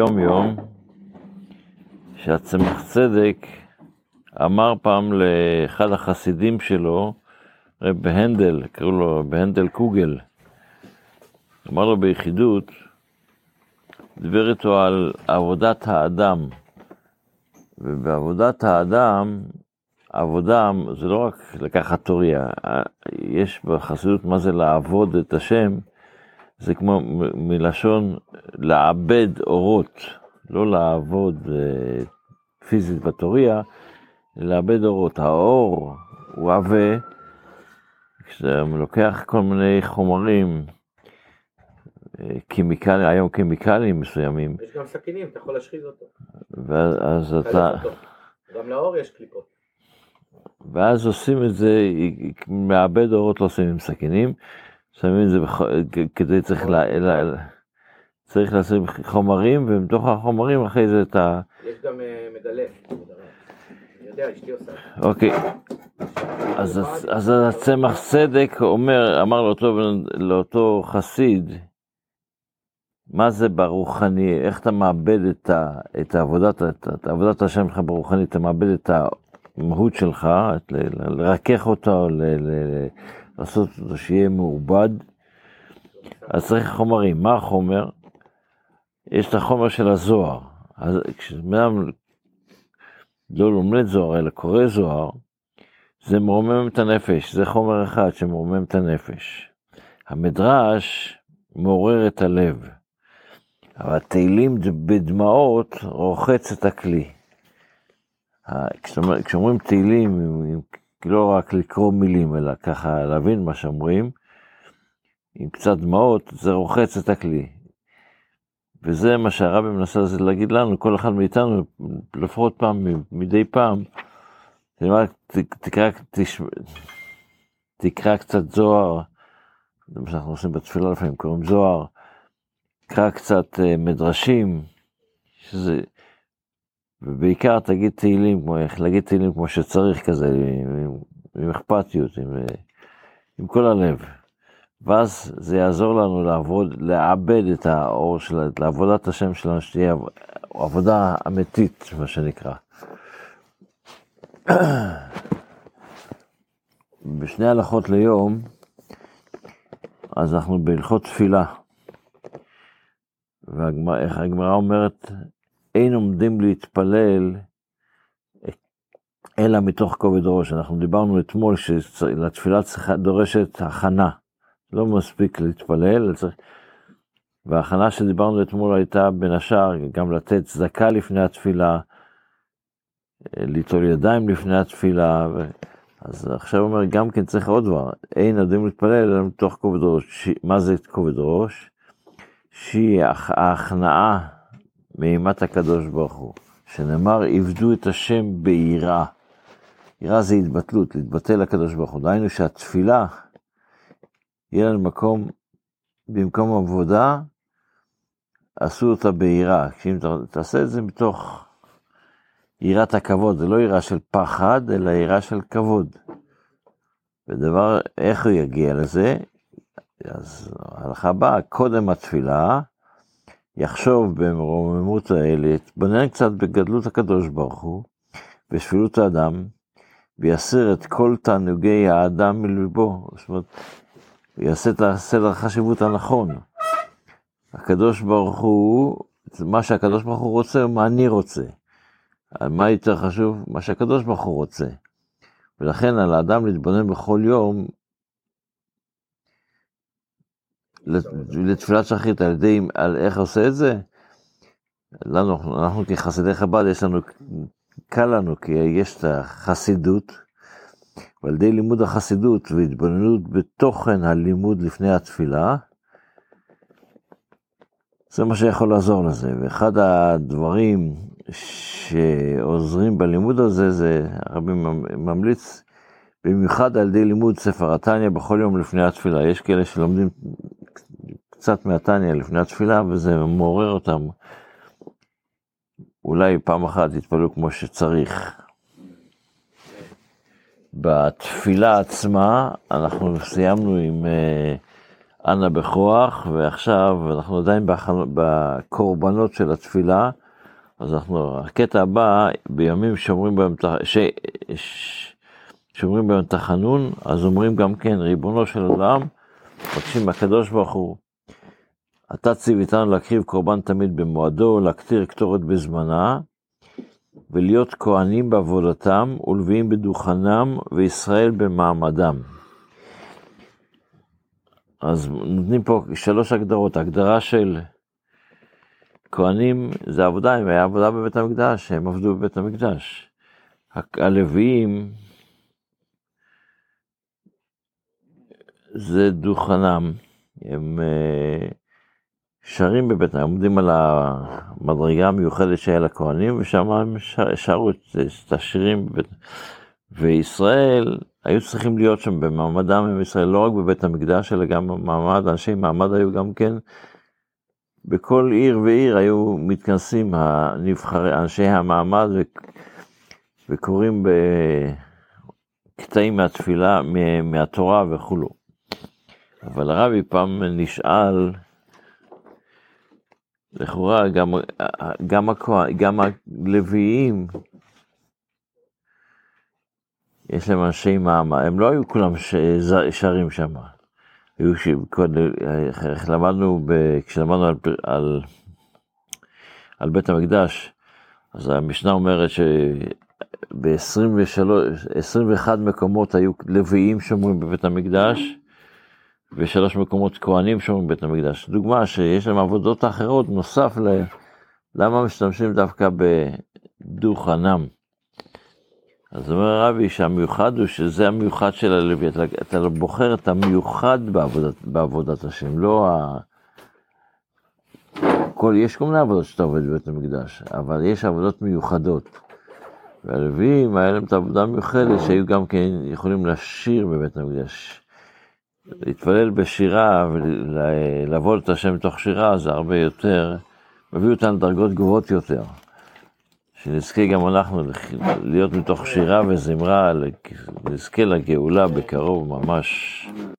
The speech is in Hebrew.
יום יום, שהצמח צדק אמר פעם לאחד החסידים שלו, רב הנדל, קראו לו בהנדל קוגל, אמר לו ביחידות, דיבר איתו על עבודת האדם, ובעבודת האדם, עבודה זה לא רק לקחת תוריה, יש בחסידות מה זה לעבוד את השם, זה כמו מלשון לעבד אורות, לא לעבוד אה, פיזית בתוריה, לעבד אורות. האור הוא עבה, כשאתה לוקח כל מיני חומרים, קימיקלים, היום קימיקלים מסוימים. יש גם סכינים, אתה יכול להשחיז אותו. ואז אתה... גם לאור יש קליפות. ואז עושים את זה, מעבד אורות לא עושים עם סכינים, שמים את זה כדי צריך ל... צריך לשים חומרים, ומתוך החומרים אחרי זה את ה... יש גם אה, מדלף. אוקיי. אז, אז הצמח צדק אומר, אמר לאותו, לאותו חסיד, מה זה ברוחני, איך אתה מאבד את, ה, את העבודת, את, את עבודת השם שלך ברוחני, אתה מאבד את המהות שלך, את, לרכך ל, ל, לעשות אותו שיהיה מעובד, אז צריך חומרים. מה החומר? יש את החומר של הזוהר. אז כשבן לא לומד זוהר, אלא קורא זוהר, זה מרומם את הנפש, זה חומר אחד שמרומם את הנפש. המדרש מעורר את הלב, אבל תהילים בדמעות רוחץ את הכלי. כשאומרים תהילים, לא רק לקרוא מילים, אלא ככה להבין מה שאומרים, עם קצת דמעות, זה רוחץ את הכלי. וזה מה שהרבי מנסה להגיד לנו, כל אחד מאיתנו, לפחות פעם, מדי פעם, תקרא, תשמע, תקרא קצת זוהר, זה מה שאנחנו עושים בתפילה לפעמים, קוראים זוהר, תקרא קצת אה, מדרשים, שזה, ובעיקר תגיד תהילים, כמו, להגיד תהילים כמו שצריך כזה, עם, עם אכפתיות, עם, אה, עם כל הלב. ואז זה יעזור לנו לעבוד, לעבד את האור של, לעבודת השם שלנו, שתהיה עבודה אמיתית, מה שנקרא. בשני הלכות ליום, אז אנחנו בהלכות תפילה. ואיך הגמרא אומרת, אין עומדים להתפלל אלא מתוך כובד ראש. אנחנו דיברנו אתמול שלתפילה צריכה, דורשת הכנה. לא מספיק להתפלל, צריך... וההכנה שדיברנו אתמול הייתה בין השאר גם לתת צדקה לפני התפילה, ליטול ידיים לפני התפילה, ו... אז עכשיו אומר גם כן צריך עוד דבר, אין עדים להתפלל אלא מתוך כובד ראש. ש... מה זה כובד ראש? שהיא ההכנעה מאימת הקדוש ברוך הוא, שנאמר עבדו את השם ביראה. יראה זה התבטלות, להתבטל לקדוש ברוך הוא. דהיינו שהתפילה יהיה לנו מקום, במקום עבודה, עשו אותה ביראה. כשאם תעשה את זה מתוך יראת הכבוד, זה לא יראה של פחד, אלא יראה של כבוד. ודבר, איך הוא יגיע לזה? אז ההלכה הבאה, קודם התפילה, יחשוב במרוממות האלה, יתבונן קצת בגדלות הקדוש ברוך הוא, בשפילות האדם, ויסיר את כל תענוגי האדם מלבו. זאת אומרת, יעשה את הסדר החשיבות הנכון. הקדוש ברוך הוא, מה שהקדוש ברוך הוא רוצה, מה אני רוצה. מה יותר חשוב? מה שהקדוש ברוך הוא רוצה. ולכן על האדם להתבונן בכל יום לתפילת שחרית על ידי, על איך עושה את זה, לנו, אנחנו כחסידי חב"ד, יש לנו, קל לנו, כי יש את החסידות, ועל ידי לימוד החסידות והתבוננות בתוכן הלימוד לפני התפילה, זה מה שיכול לעזור לזה. ואחד הדברים שעוזרים בלימוד הזה, זה הרבי ממליץ, במיוחד על ידי לימוד ספר התניא בכל יום לפני התפילה. יש כאלה שלומדים קצת מהתניא לפני התפילה, וזה מעורר אותם. אולי פעם אחת יתפללו כמו שצריך. בתפילה עצמה, אנחנו סיימנו עם uh, אנא בכוח, ועכשיו אנחנו עדיין בקורבנות של התפילה, אז אנחנו, הקטע הבא, בימים שאומרים בהם, ש, ש, שאומרים בהם אז אומרים גם כן, ריבונו של עולם, מבקשים מהקדוש ברוך הוא, אתה ציוויתנו להקריב קורבן תמיד במועדו, להקטיר קטורת בזמנה, ולהיות כהנים בעבודתם, ולוויים בדוכנם, וישראל במעמדם. אז נותנים פה שלוש הגדרות, הגדרה של כהנים זה עבודה, אם היה עבודה בבית המקדש, הם עבדו בבית המקדש. הלוויים זה דוכנם, הם אה, שרים בבית, עומדים על המדרגה המיוחדת שהיה לכהנים, ושם הם שר- שרו את, השירים. וישראל היו צריכים להיות שם במעמדם עם ישראל, לא רק בבית המקדש, אלא גם במעמד, אנשי מעמד היו גם כן, בכל עיר ועיר היו מתכנסים הנבחרי, אנשי המעמד וקוראים בקטעים מהתפילה, מה- מהתורה וכולו. אבל הרבי פעם נשאל, לכאורה גם, גם, גם הלוויים, יש להם אנשי מעמד, הם לא היו כולם שרים שם. היו ש... קודם, איך למדנו, ב... כשלמדנו על, על, על בית המקדש, אז המשנה אומרת שב-21 מקומות היו לוויים שומרים בבית המקדש, ושלוש מקומות כהנים שומרים בבית המקדש. דוגמה שיש להם עבודות אחרות, נוסף ל... למה משתמשים דווקא בדו-חנם? אז אומר הרבי שהמיוחד הוא שזה המיוחד של הלוי, אתה, אתה בוחר את המיוחד בעבודת, בעבודת השם, לא ה... כל, יש כל מיני עבודות שאתה עובד בבית המקדש, אבל יש עבודות מיוחדות. והלווים, היה להם את העבודה המיוחדת שהיו גם כן יכולים לשיר בבית המקדש. להתפלל בשירה ולעבוד את השם מתוך שירה זה הרבה יותר, מביא אותנו לדרגות גבוהות יותר. שנזכה גם אנחנו להיות מתוך שירה וזמרה, נזכה לגאולה בקרוב ממש.